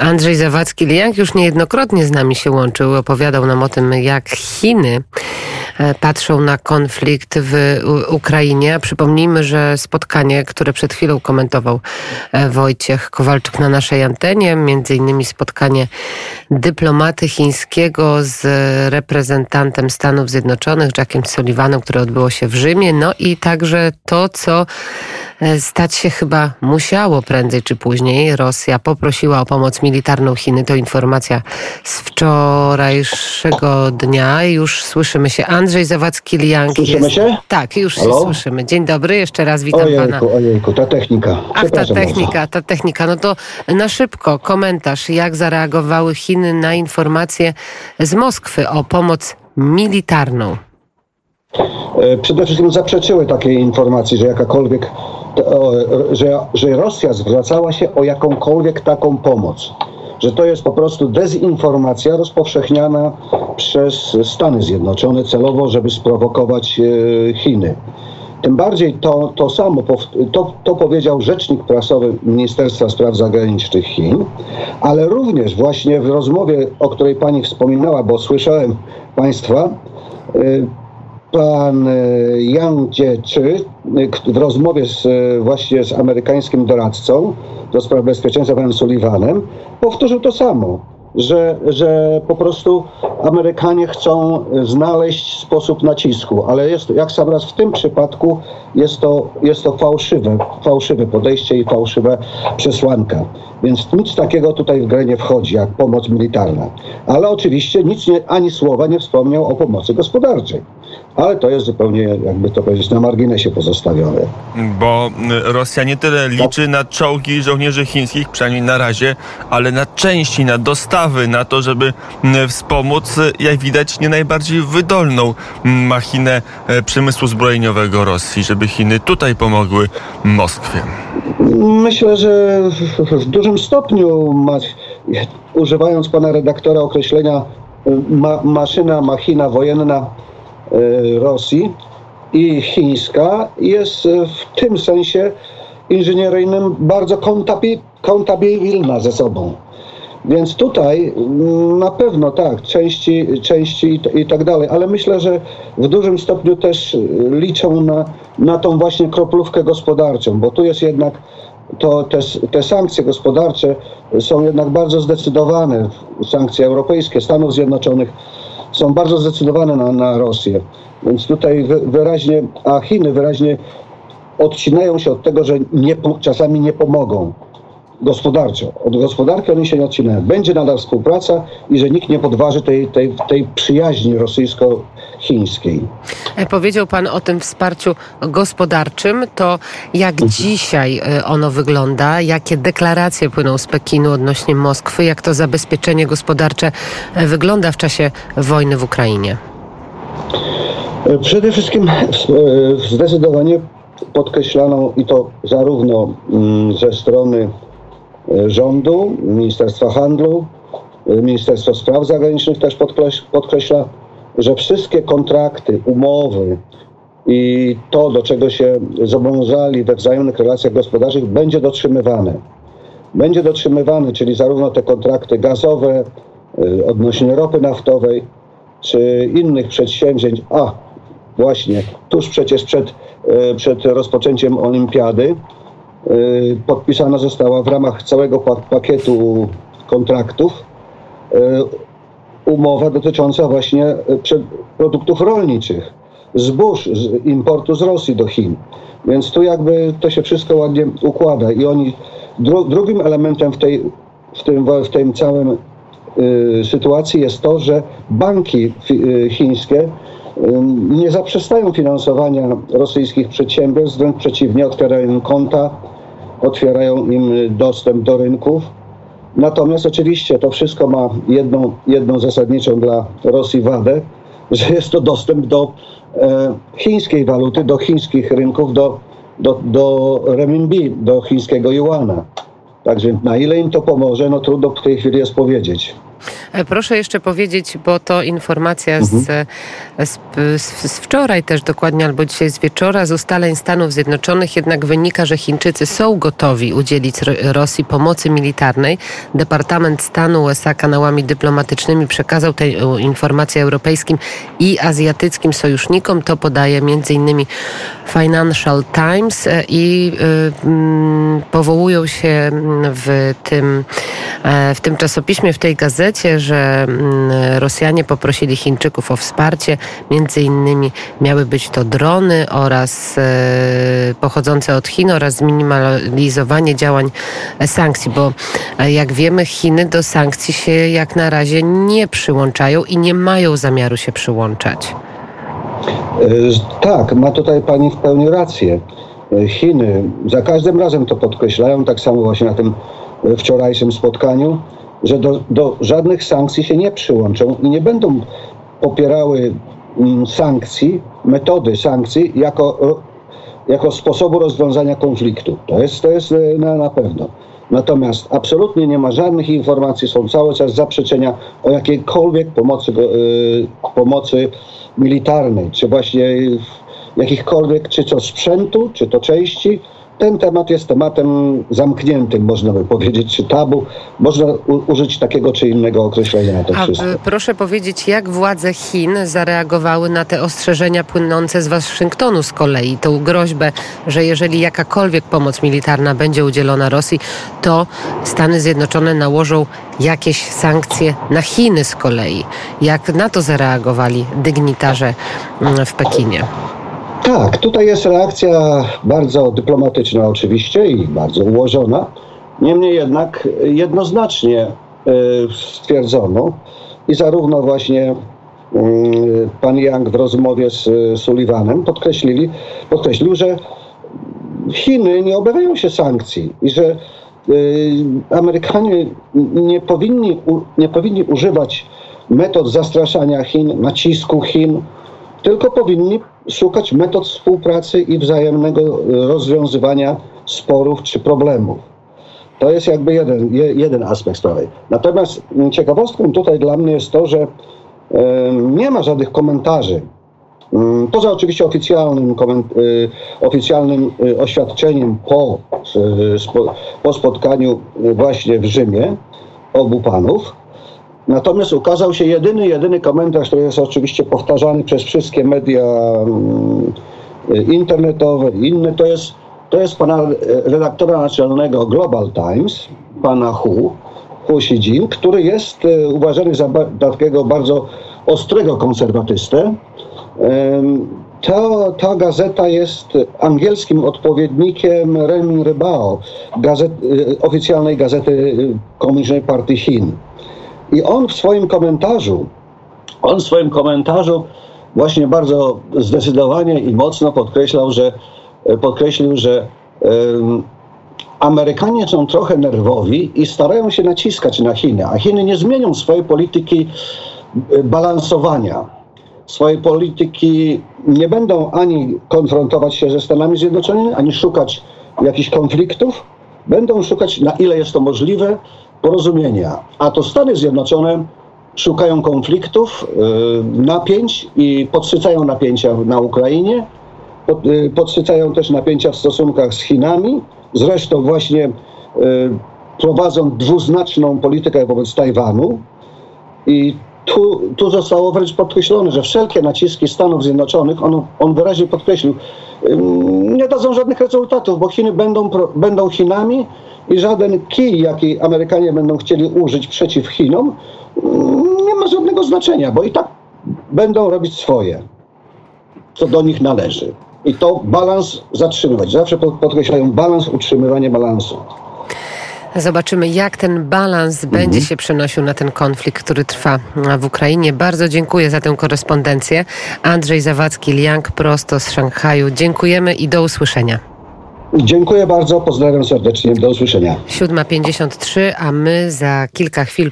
Andrzej Zawadzki-Liang już niejednokrotnie z nami się łączył, opowiadał nam o tym, jak Chiny patrzą na konflikt w Ukrainie. Przypomnijmy, że spotkanie, które przed chwilą komentował e, Wojciech Kowalczyk na naszej antenie, między innymi spotkanie dyplomaty chińskiego z reprezentantem Stanów Zjednoczonych, Jackiem Sullivanem, które odbyło się w Rzymie, no i także to, co e, stać się chyba musiało prędzej czy później. Rosja poprosiła o pomoc militarną Chiny. To informacja z wczorajszego dnia. Już słyszymy się. Andrzej Zawadzki-Liang. Słyszymy się? Tak, już Halo? się słyszymy. Dzień dobry, jeszcze raz witam ojejku, pana. Ojejku, ta technika. Ach, ta technika, bardzo. ta technika. No to na szybko komentarz, jak zareagowały Chiny na informacje z Moskwy o pomoc militarną. E, Przede wszystkim zaprzeczyły takiej informacji, że jakakolwiek, o, że, że Rosja zwracała się o jakąkolwiek taką pomoc. Że to jest po prostu dezinformacja rozpowszechniana przez Stany Zjednoczone celowo, żeby sprowokować e, Chiny. Tym bardziej to, to samo to, to powiedział rzecznik prasowy Ministerstwa Spraw Zagranicznych Chin, ale również właśnie w rozmowie, o której pani wspominała, bo słyszałem państwa, y, pan y, Yang Jiechi y, k- w rozmowie z, y, właśnie z amerykańskim doradcą do spraw bezpieczeństwa panem Sullivanem powtórzył to samo, że, że po prostu Amerykanie chcą znaleźć sposób nacisku, ale jest, jak sam raz w tym przypadku jest to, jest to fałszywe, fałszywe podejście i fałszywa przesłanka. Więc nic takiego tutaj w grę nie wchodzi, jak pomoc militarna. Ale oczywiście nic nie, ani słowa nie wspomniał o pomocy gospodarczej. Ale to jest zupełnie, jakby to powiedzieć, na marginesie pozostawione. Bo y, Rosja nie tyle liczy na czołgi żołnierzy chińskich, przynajmniej na razie, ale na części, na dostawy, na to, żeby y, wspomóc, y, jak widać, nie najbardziej wydolną machinę przemysłu zbrojeniowego Rosji, żeby Chiny tutaj pomogły Moskwie. Myślę, że w, dużym stopniu, używając pana redaktora określenia ma, maszyna, machina wojenna Rosji i chińska jest y, w tym sensie inżynieryjnym bardzo kontabi- kontabilna ze sobą. Więc tutaj mm, na pewno tak, części, części i, tak dalej, ale myślę, że w dużym stopniu też y, liczą na, na tą właśnie kroplówkę gospodarczą, bo tu jest jednak to te, te sankcje gospodarcze są jednak bardzo zdecydowane, sankcje europejskie, Stanów Zjednoczonych są bardzo zdecydowane na, na Rosję. Więc tutaj wy, wyraźnie, a Chiny wyraźnie odcinają się od tego, że nie, czasami nie pomogą gospodarczo. Od gospodarki oni się nie odcinają. Będzie nadal współpraca i że nikt nie podważy tej, tej, tej przyjaźni rosyjsko-chińskiej. E, Powiedział Pan o tym wsparciu gospodarczym. To jak dzisiaj e, ono wygląda? Jakie deklaracje płyną z Pekinu odnośnie Moskwy? Jak to zabezpieczenie gospodarcze e, wygląda w czasie wojny w Ukrainie? Przede wszystkim zdecydowanie podkreślano i to zarówno mm, ze strony rządu, Ministerstwa Handlu, Ministerstwo Spraw Zagranicznych też podkreś- podkreśla, że wszystkie kontrakty, umowy i to, do czego się zobowiązali we wzajemnych relacjach gospodarczych, będzie dotrzymywane. Będzie dotrzymywane, czyli zarówno te kontrakty gazowe, y, odnośnie ropy naftowej, czy innych przedsięwzięć. A, właśnie, tuż przecież przed, y, przed rozpoczęciem olimpiady y, podpisana została w ramach całego pa- pakietu kontraktów umowa dotycząca właśnie prze- produktów rolniczych, zbóż, z importu z Rosji do Chin. Więc tu jakby to się wszystko ładnie układa i oni dru, drugim elementem w tej, w tym, w tym całym y, sytuacji jest to, że banki y, chińskie y, nie zaprzestają finansowania rosyjskich przedsiębiorstw, wręcz przeciwnie, otwierają konta, otwierają im y, dostęp do rynków. Natomiast oczywiście to wszystko ma jedną, jedną zasadniczą dla Rosji wadę, że jest to dostęp do e, chińskiej waluty, do chińskich rynków, do, do, do renminbi, do chińskiego juana. Także na ile im to pomoże, no trudno w tej chwili jest powiedzieć. E, proszę jeszcze powiedzieć, bo to informacja z, Mhm. z, z, z wczoraj też dokładnie, albo dzisiaj z wieczora, z ustaleń Stanów Zjednoczonych jednak wynika, że Chińczycy są gotowi udzielić Ro- Rosji pomocy militarnej. Departament Stanu USA kanałami dyplomatycznymi przekazał tę informację europejskim i azjatyckim sojusznikom. To podaje m.in. Financial Times e, i y, mm, powołują się mm, w tym, e, w tym czasopiśmie, w tej gazecie, że mm, Rosjanie poprosili Chińczyków o wsparcie. Między innymi miały być to drony oraz e, pochodzące od Chin oraz zminimalizowanie działań e, sankcji, bo e, jak wiemy Chiny do sankcji się jak na razie nie przyłączają i nie mają zamiaru się przyłączać. Tak, ma tutaj pani w pełni rację. Chiny za każdym razem to podkreślają, tak samo właśnie na tym wczorajszym spotkaniu, że do, do żadnych sankcji się nie przyłączą i nie będą popierały mm, sankcji, metody sankcji jako, jako sposobu rozwiązania konfliktu. To jest, to jest e, na, na pewno. Natomiast absolutnie nie ma żadnych informacji, są cały czas zaprzeczenia o jakiejkolwiek pomocy, y, pomocy militarnej, czy właśnie jakichkolwiek, czy to sprzętu, czy to części. Ten temat jest tematem zamkniętym, można by powiedzieć, czy tabu. Można u- użyć takiego czy innego określenia na to A wszystko. y, proszę powiedzieć, jak władze Chin zareagowały na te ostrzeżenia płynące z Waszyngtonu z kolei, tą groźbę, że jeżeli jakakolwiek pomoc militarna będzie udzielona Rosji, to Stany Zjednoczone nałożą jakieś sankcje na Chiny z kolei. Jak na to zareagowali dygnitarze mm, w Pekinie? Tak, tutaj jest reakcja bardzo dyplomatyczna oczywiście i bardzo ułożona. Niemniej jednak jednoznacznie e, stwierdzono i zarówno właśnie mm, pan Yang w rozmowie z e, Sullivanem podkreślili, podkreślił, że Chiny nie obawiają się sankcji i że Amerykanie nie powinni, nie powinni używać metod zastraszania Chin, nacisku Chin, tylko powinni szukać metod współpracy i wzajemnego y, rozwiązywania sporów czy problemów. To jest jakby jeden, je, jeden aspekt sprawy. Natomiast ciekawostką tutaj dla mnie jest to, że nie ma żadnych komentarzy Poza oczywiście oficjalnym, y, oficjalnym y, oświadczeniem po, po spotkaniu właśnie w Rzymie obu panów. Natomiast ukazał się jedyny, jedyny komentarz, który jest oczywiście powtarzany przez wszystkie media mm, internetowe i inne, to jest, to jest pana redaktora naczelnego Global Times, pana Hu, Hu Xijin, który jest y, uważany za takiego bardzo ostrego konserwatystę. Em, Ta, ta gazeta jest angielskim odpowiednikiem Renmin Rybao, gazet, y, oficjalnej gazety y, Komunistycznej Partii Chin. I on w swoim komentarzu, on w swoim komentarzu właśnie bardzo zdecydowanie i mocno podkreślał, że podkreślił, że em, Amerykanie są trochę nerwowi i starają się naciskać na Chiny, a Chiny nie zmienią swojej polityki y, balansowania swojej polityki nie będą ani konfrontować się ze Stanami Zjednoczonymi, ani szukać jakichś konfliktów. Będą szukać, na ile jest to możliwe, porozumienia. A to Stany Zjednoczone szukają konfliktów, y, napięć i podsycają napięcia na Ukrainie, y, podsycają też napięcia w stosunkach z Chinami. Zresztą właśnie y, prowadzą dwuznaczną politykę wobec Tajwanu. I tu, tu zostało wręcz podkreślone, że wszelkie naciski Stanów Zjednoczonych, on, on wyraźnie podkreślił, nie dadzą żadnych rezultatów, bo Chiny będą, będą Chinami i żaden kij, jaki Amerykanie będą chcieli użyć przeciw Chinom, ym, nie ma żadnego znaczenia, bo i tak będą robić swoje, co do nich należy. I to balans zatrzymywać. Zawsze pod- podkreślają balans, utrzymywanie balansu. Zobaczymy, jak ten balans będzie się przenosił na ten konflikt, który trwa w Ukrainie. Bardzo dziękuję za tę korespondencję. Andrzej Zawadzki-Liang prosto z Szanghaju. Dziękujemy i do usłyszenia. Dziękuję bardzo, pozdrawiam serdecznie, do usłyszenia. 7.53, a my za kilka chwil